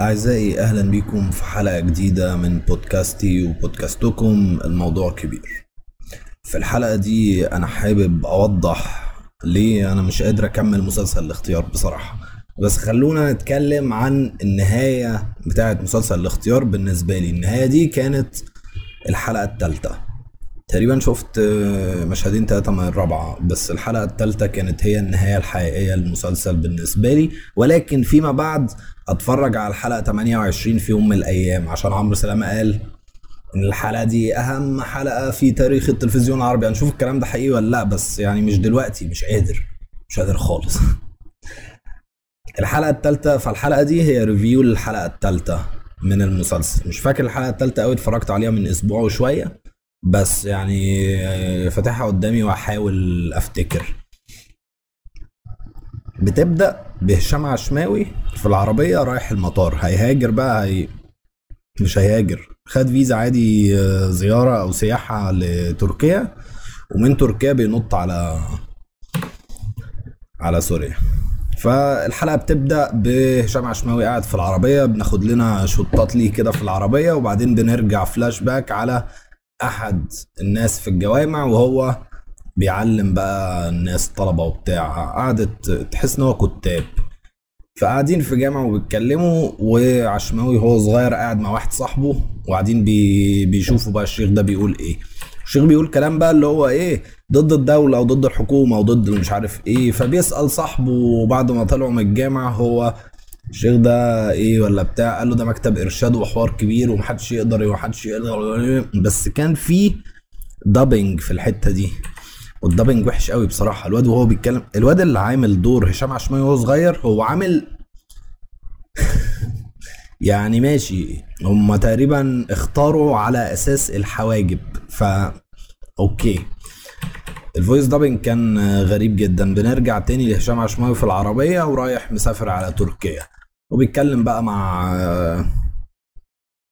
أعزائي أهلا بكم في حلقة جديدة من بودكاستي وبودكاستكم الموضوع كبير. في الحلقة دي أنا حابب أوضح ليه أنا مش قادر أكمل مسلسل الاختيار بصراحة. بس خلونا نتكلم عن النهاية بتاعة مسلسل الاختيار بالنسبة لي. النهاية دي كانت الحلقة الثالثة تقريبا شفت مشهدين تلاتة من الرابعة بس الحلقة التالتة كانت هي النهاية الحقيقية للمسلسل بالنسبة لي. ولكن فيما بعد أتفرج على الحلقة 28 في يوم من الأيام. عشان عمرو سلامة قال إن الحلقة دي أهم حلقة في تاريخ التلفزيون العربي. هنشوف الكلام ده حقيقي ولا لأ بس يعني مش دلوقتي مش قادر مش قادر خالص. الحلقة التالتة فالحلقة دي هي ريفيو للحلقة التالتة من المسلسل. مش فاكر الحلقة التالتة قوي اتفرجت عليها من أسبوع وشوية. بس يعني فاتحها قدامي وأحاول أفتكر. بتبدأ بهشام عشماوي في العربية رايح المطار. هيهاجر بقى هي مش هيهاجر. خد فيزا عادي زيارة أو سياحة لتركيا ومن تركيا بينط على على سوريا. فالحلقة بتبدأ بهشام عشماوي قاعد في العربية بناخد لنا shots ليه كده في العربية وبعدين بنرجع فلاش باك على أحد الناس في الجوامع وهو بيعلم بقى الناس طلبه وبتاع. قعدت تحس إن هو كتاب. فقاعدين في جامع وبيتكلموا وعشماوي هو صغير قاعد مع واحد صاحبه وقاعدين بي بيشوفوا بقى الشيخ ده بيقول إيه. الشيخ بيقول كلام بقى اللي هو إيه ضد الدولة وضد الحكومة وضد مش عارف إيه. فبيسأل صاحبه بعد ما طلعوا من الجامع هو الشيخ ده إيه ولا بتاع؟ قال له ده مكتب إرشاد وحوار كبير ومحدش يقدر ومحدش يقدر بس كان في dubbing في الحتة دي. وال dubbing وحش قوي بصراحة. الواد وهو بيتكلم الواد اللي عامل دور هشام عشماوي وهو صغير هو عامل يعني ماشي. هم تقريبا اختاروا على أساس الحواجب. ف okay. ال voice dubbing كان غريب جدا. بنرجع تاني لهشام عشماوي في العربية ورايح مسافر على تركيا. وبيتكلم بقى مع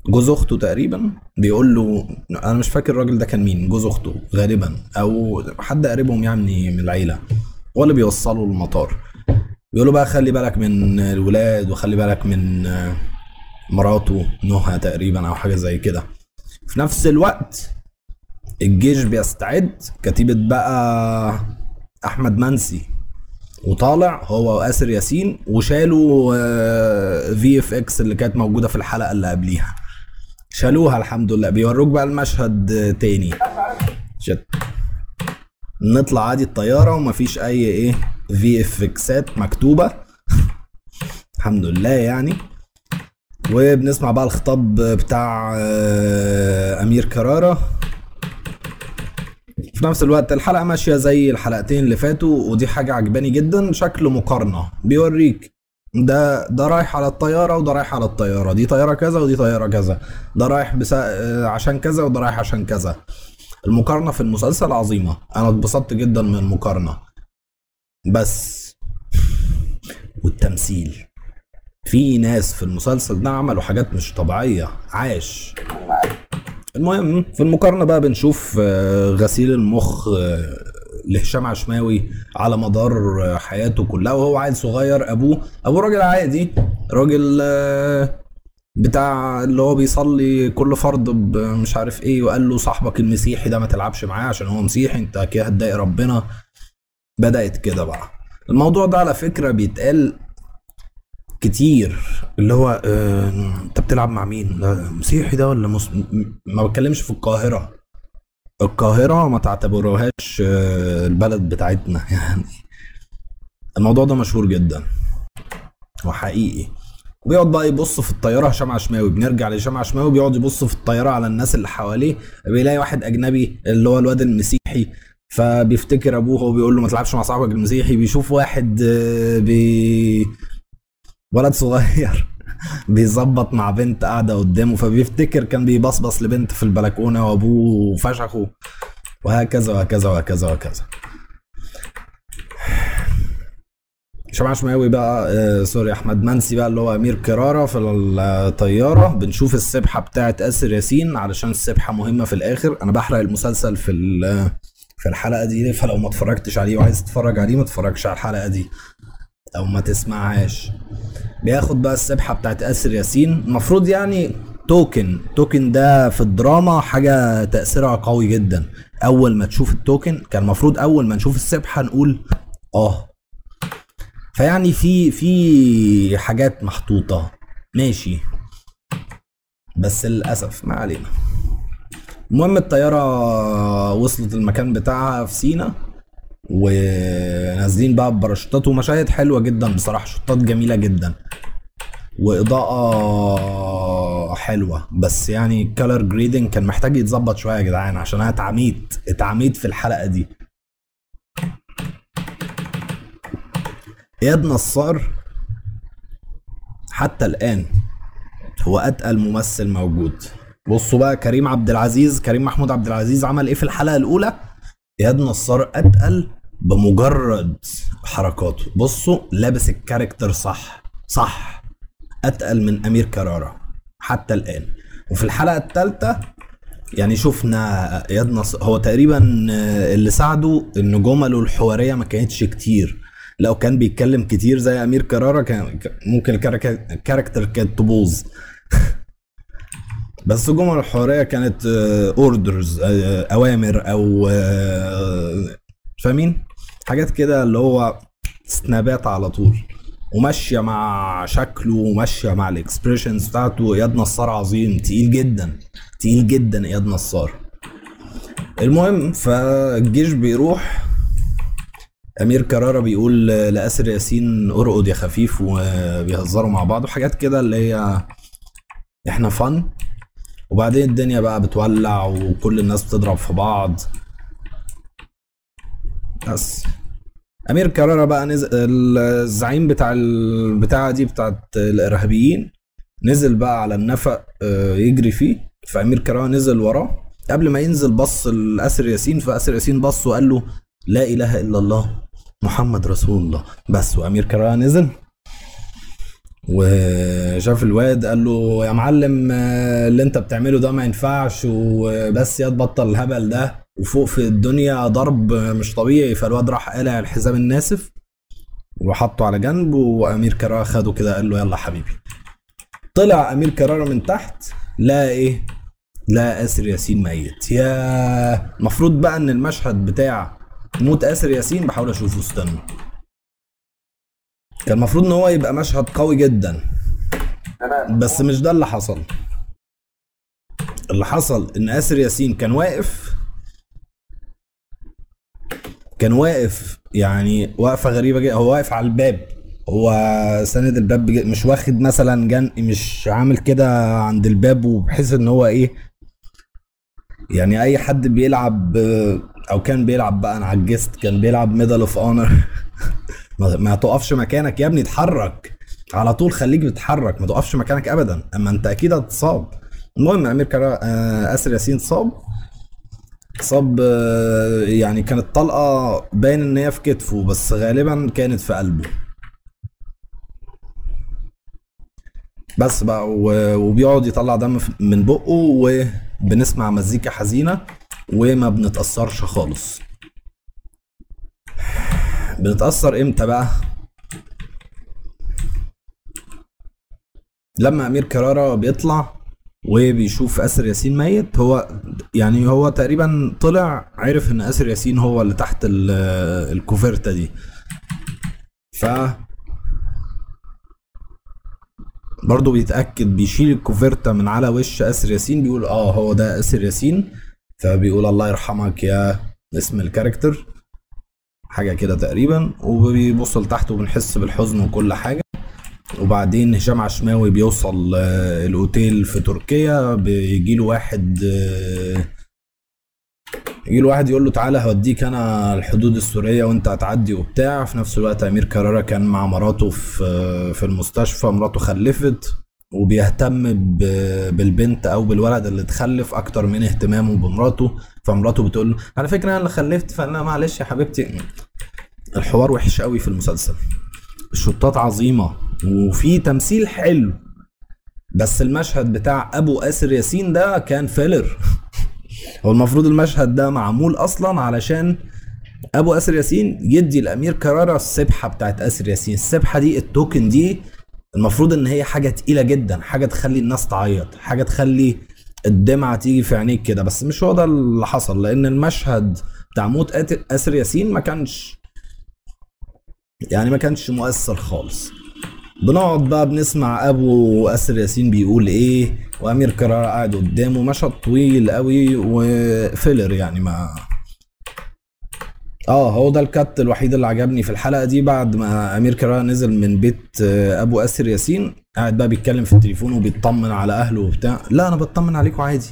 جوز أخته تقريبا. بيقول له أنا مش فاكر الراجل ده كان مين جوز أخته غالبا أو حد قريبهم يعني من العيلة. هو اللي بيوصله المطار. بيقول له بقى خلي بالك من الولاد وخلي بالك من مراته نهى تقريبا أو حاجة زي كده. في نفس الوقت الجيش بيستعد. كتيبة بقى أحمد منسي وطالع هو وآسر ياسين وشالوا في VFX اللي كانت موجودة في الحلقة اللي قبليها. شالوها الحمد لله. بيوروك بقى المشهد تاني. shit. نطلع عادي الطيارة ومفيش أي إيه VFX ات مكتوبة. الحمد لله يعني. وبنسمع بقى الخطاب بتاع أمير كرارة. نفس الوقت الحلقة ماشية زي الحلقتين اللي فاتوا ودي حاجة عجباني جدا شكل مقارنة بيوريك ده ده رايح على الطيارة وده رايح على الطيارة دي طيارة كذا ودي طيارة كذا ده رايح بسا... عشان كذا وده رايح عشان كذا. المقارنة في المسلسل عظيمة أنا اتبسطت جدا من المقارنة. بس والتمثيل في ناس في المسلسل ده عملوا حاجات مش طبيعية عاش. المهم في المقارنة بقى بنشوف غسيل المخ لهشام عشماوي على مدار حياته كلها وهو عيل صغير أبوه ابوه راجل عادي راجل بتاع اللي هو بيصلي كل فرض مش عارف إيه وقال له صاحبك المسيحي ده ما تلعبش معاه عشان هو مسيحي أنت كده هتضايق ربنا. بدأت كده بقى. الموضوع ده على فكرة بيتقال كتير اللي هو آه انت بتلعب مع مين؟ مسيحي ده ولا مسلم ما بتكلمش في القاهرة. القاهرة ما تعتبروهاش آه البلد بتاعتنا يعني. الموضوع ده مشهور جدا. وحقيقي. وبيقعد بقى يبص في الطيارة هشام عشماوي. بنرجع لهشام عشماوي بيقعد يبص في الطيارة على الناس اللي حواليه. بيلاقي واحد أجنبي اللي هو الواد المسيحي فبيفتكر أبوه وهو بيقول له ما تلعبش مع صاحبك المسيحي. بيشوف واحد بي ولد صغير بيظبط مع بنت قاعدة قدامه فبيفتكر كان بيبصبص لبنت في البلكونة وأبوه فشخه وهكذا وهكذا وهكذا وهكذا. شمع شماوي بقى آه سوري أحمد. منسي بقى اللي هو أمير كرارة في الطيارة. بنشوف السبحة بتاعه آسر ياسين علشان السبحة مهمة في الآخر. أنا بحرق المسلسل في في الحلقة دي فلو ما اتفرجتش عليه وعايز تتفرج عليه ما تتفرجش على الحلقة دي. أو ما تسمعهاش. بياخد بقى السبحة بتاعت آسر ياسين. المفروض يعني توكن. توكن ده في الدراما حاجة تأثيرها قوي جدا. أول ما تشوف التوكن كان المفروض أول ما نشوف السبحة نقول آه. فيعني في في حاجات محطوطة. ماشي. بس للأسف ما علينا. المهم الطيارة وصلت المكان بتاعها في سينا. ونازلين بقى بباراشوتات ومشاهد حلوة جدا بصراحة shots جميلة جدا. وإضاءة حلوة بس يعني ال color grading كان محتاج يتظبط شوية يا جدعان عشان أنا اتعميت اتعميت في الحلقة دي. اياد نصار حتى الآن هو أتقل ممثل موجود. بصوا بقى كريم عبد العزيز كريم محمود عبد العزيز عمل إيه في الحلقة الأولى؟ اياد نصار أتقل بمجرد حركاته. بصوا لابس ال character صح صح. أتقل من أمير كرارة حتى الآن. وفي الحلقة الثالثه يعني شفنا اياد نصار هو تقريبا اللي ساعده إن جمله الحوارية ما كانتش كتير. لو كان بيتكلم كتير زي أمير كرارة كان ممكن ال character كانت تبوظ. بس الجمل الحواريه كانت orders أوامر أو فاهمين؟ حاجات كده اللي هو snap ات على طول. وماشية مع شكله وماشية مع ال expressions بتاعته. اياد نصار عظيم تقيل جدا تقيل جدا اياد نصار المهم فالجيش بيروح. أمير كرارة بيقول لأسر ياسين أرقد يا خفيف. وبيهزروا مع بعض. وحاجات كده اللي هي إحنا فن وبعدين الدنيا بقى بتولع وكل الناس بتضرب في بعض. بس. أمير كرارة بقى نزل الزعيم بتاع البتاعه دي بتاعت الإرهابيين نزل بقى على النفق يجري فيه. فأمير كرارة نزل وراه. قبل ما ينزل بص لاسر ياسين فأسر ياسين بص وقال له لا إله إلا الله محمد رسول الله. بس وأمير كرارة نزل. وشاف الواد قال له يا معلم اللي انت بتعمله ده ما ينفعش وبس يا تبطل الهبل ده وفوق في الدنيا ضرب مش طبيعي. فالواد راح قالع الحزام الناسف وحطه على جنب وأمير كرارة خده كده قال له يلا حبيبي. طلع أمير كرارة من تحت لا إيه لا آسر ياسين ميت. يا المفروض بقى إن المشهد بتاع موت آسر ياسين بحاول أشوفه استنى. كان المفروض إن هو يبقى مشهد قوي جدا. بس مش ده اللي حصل. اللي حصل إن آسر ياسين كان واقف. كان واقف يعني وقفة غريبة جدا. هو واقف على الباب. هو ساند الباب مش واخد مثلا gun مش عامل كده عند الباب وبحيث إن هو إيه يعني أي حد بيلعب أو كان بيلعب بقى أنا عجزت كان بيلعب Medal of Honor ما تقفش مكانك يا ابني اتحرك. على طول خليك بتتحرك ما تقفش مكانك ابدا. أما أنت أكيد هتصاب. المهم أمير كرا آسر ياسين صاب. صاب يعني كانت طلقة باين إن هي في كتفه بس غالبا كانت في قلبه. بس بقى وبيقعد يطلع دم من بقه وبنسمع مزيكا حزينة وما بنتأثرش خالص. بنتاثر إمتى بقى؟ لما أمير كرارة بيطلع وبيشوف آسر ياسين ميت هو يعني هو تقريبا طلع عرف إن آسر ياسين هو اللي تحت الكوفرته دي. ف برضه بيتأكد بيشيل الكوفرته من على وش آسر ياسين بيقول آه هو ده آسر ياسين. فبيقول الله يرحمك يا اسم الكاركتر. حاجة كده تقريبا وبيبص لتحت وبنحس بالحزن وكل حاجة. وبعدين هشام عشماوي بيوصل الأوتيل في تركيا بيجي له واحد يجي له واحد يقول له تعالى هوديك أنا الحدود السورية وأنت هتعدي وبتاع. في نفس الوقت أمير كرارة كان مع مراته في في المستشفى مراته خلفت. وبيهتم بالبنت أو بالولد اللي اتخلف أكتر من اهتمامه بمراته فمراته بتقول له على فكرة أنا اللي خلفت فأنا معلش يا حبيبتي. الحوار وحش قوي في المسلسل. الشطات عظيمة وفي تمثيل حلو. بس المشهد بتاع أبو آسر ياسين ده كان فيلر هو المفروض المشهد ده معمول أصلا علشان أبو آسر ياسين يدي الامير كرارة السبحة بتاعت آسر ياسين. السبحة دي التوكن دي المفروض إن هي حاجة تقيلة جدا حاجة تخلي الناس تعيط حاجة تخلي الدمعة تيجي في عينيك كده بس مش هو ده اللي حصل لأن المشهد بتاع موت آسر ياسين ما كانش يعني ما كانش مؤثر خالص. بنقعد بقى بنسمع أبو آسر ياسين بيقول إيه وأمير كرارة قاعد قدامه مشهد طويل قوي وفيلر يعني ما آه هو ده الكات الوحيد اللي عجبني في الحلقة دي بعد ما أمير كرارة نزل من بيت آه، أبو أسر ياسين قاعد بقى بيتكلم في التليفون وبيطمن على أهله وبتاع. لا أنا بطمن عليكم عادي.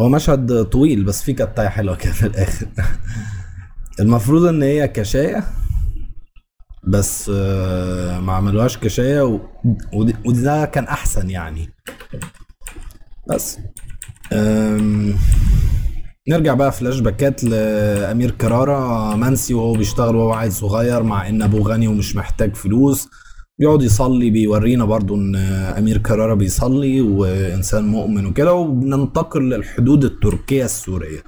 هو مشهد طويل بس فيه كتايه حلوة كده في الآخر. المفروض إن هي كشاية بس آه، ما عملوهاش كشاية وده كان أحسن يعني. بس أم، نرجع بقى فلاش باكات لأمير كرارة منسي وهو بيشتغل وهو عيل صغير مع إن أبوه غني ومش محتاج فلوس. بيقعد يصلي بيورينا برضو إن أمير كرارة بيصلي وإنسان مؤمن وكده وبننتقل للحدود التركية السورية.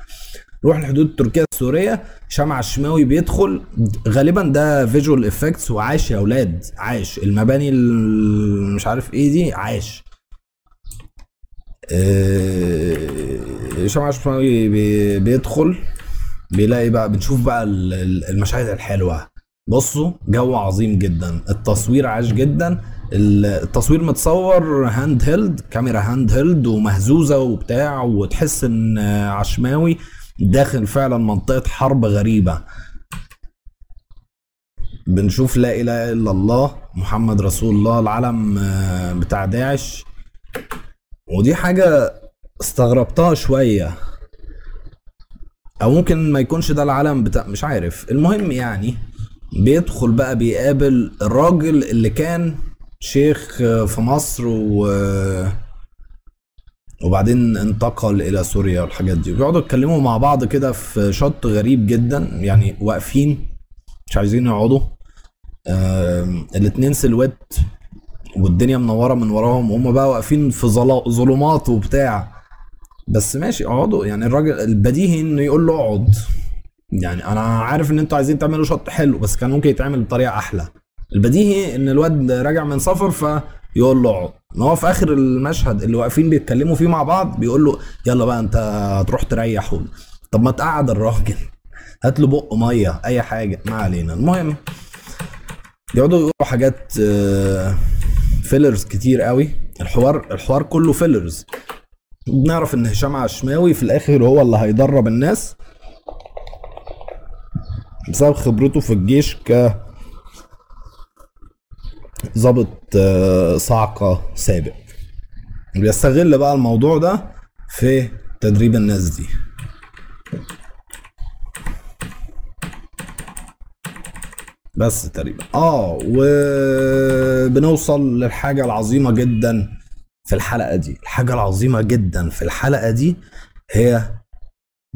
نروح للحدود التركية السورية هشام عشماوي بيدخل. غالبا ده visual effects وعاش يا أولاد عاش. المباني ال- مش عارف إيه دي عاش. آه، هشام عشماوي بي- بيدخل بيلاقي بقى بنشوف بقى ال- ال- المشاهد الحلوة. بصوا جو عظيم جدا. التصوير عاش جدا. ال- التصوير متصور handheld كاميرا handheld ومهزوزة وبتاع وتحس إن عشماوي داخل فعلا منطقة حرب غريبة. بنشوف لا إله إلا الله محمد رسول الله العلم آه، بتاع داعش. ودي حاجة استغربتها شوية. أو ممكن ما يكونش ده العلم بتاع مش عارف. المهم يعني بيدخل بقى بيقابل الراجل اللي كان شيخ في مصر و وبعدين انتقل إلى سوريا والحاجات دي. بيقعدوا يتكلموا مع بعض كده في شط غريب جدا يعني واقفين مش عايزين يقعدوا. الاتنين سلوات والدنيا منورة من وراهم وهم بقى واقفين في ظلمات وبتاع. بس ماشي اقعدوا. يعني الراجل البديهي انه يقول له اقعد. يعني أنا عارف ان أنتوا عايزين تعملوا شط حلو بس كان ممكن يتعمل بطريقة أحلى. البديهي ان الواد راجع من سفر فيقول له اقعد. ما هو في اخر المشهد اللي واقفين بيتكلموا فيه مع بعض بيقول له يلا بقى انت هتروح تريح طب ما تقعد الراجل. هات له بق مية اي حاجة. ما علينا. المهم يقعدوا يقولوا حاجات فيلرز كتير قوي. الحوار الحوار كله فيلرز بنعرف إن هشام عشماوي في الآخر هو اللي هيدرب الناس. بسبب خبرته في الجيش ك ضابط آه، صاعقة سابق. بيستغل بقى الموضوع ده في تدريب الناس دي. بس تقريبا. آه وبنوصل للحاجة العظيمة جدا في الحلقة دي. الحاجة العظيمة جدا في الحلقة دي هي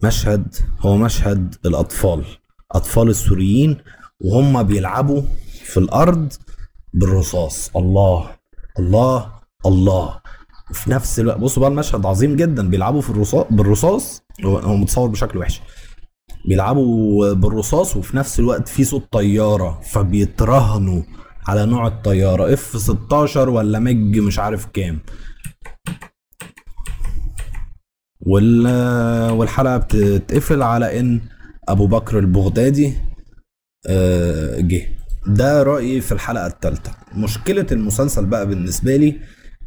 مشهد هو مشهد الأطفال. أطفال السوريين وهم بيلعبوا في الأرض بالرصاص. الله الله الله. وفي نفس الوقت بصوا بقى المشهد عظيم جدا. بيلعبوا في الرصاص بالرصاص هو متصور بشكل وحش. بيلعبوا بالرصاص وفي نفس الوقت في صوت طيارة فبيترهنوا على نوع الطيارة اف 16 ولا مج مش عارف كام. وال والحلقة بتتقفل على إن أبو بكر البغدادي آه، جه. ده رأيي في الحلقة الثالثه مشكلة المسلسل بقى بالنسبة لي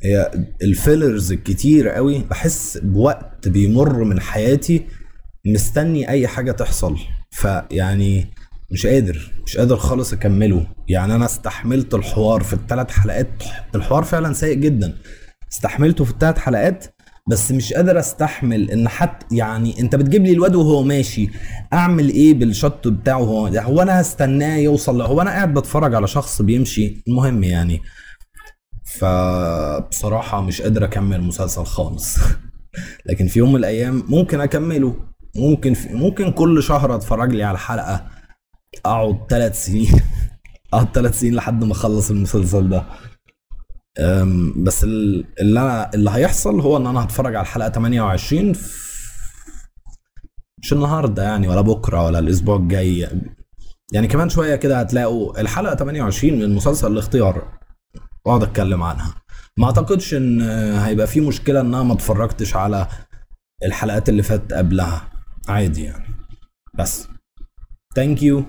هي الفيلرز الكتير قوي بحس بوقت بيمر من حياتي مستني أي حاجة تحصل. فيعني مش قادر مش قادر خالص أكمله. يعني أنا استحملت الحوار في الثلاث حلقات. الحوار فعلا سيء جدا. استحملته في الثلاث حلقات بس مش قادر أستحمل إن حتى يعني أنت بتجيب لي الواد وهو ماشي أعمل إيه بالشط بتاعه؟ هو هو أنا هستناه يوصل هو أنا قاعد بتفرج على شخص بيمشي. المهم يعني فبصراحة مش قادر أكمل المسلسل خالص. لكن في يوم من الأيام ممكن أكمله. ممكن في ممكن كل شهر اتفرج لي على حلقة أقعد ثلاث سنين. أقعد ثلاث سنين لحد ما أخلص المسلسل ده. بس ال- اللي أنا اللي هيحصل هو إن أنا هتفرج على الحلقة 28 في- مش النهارده يعني ولا بكرة ولا الأسبوع الجاي. يعني كمان شوية كده هتلاقوا الحلقة 28 من مسلسل الاختيار واقعد أتكلم عنها. ما أعتقدش إن هيبقى في مشكلة إن أنا ما اتفرجتش على الحلقات اللي فاتت قبلها. عادي يعني بس ثانك يو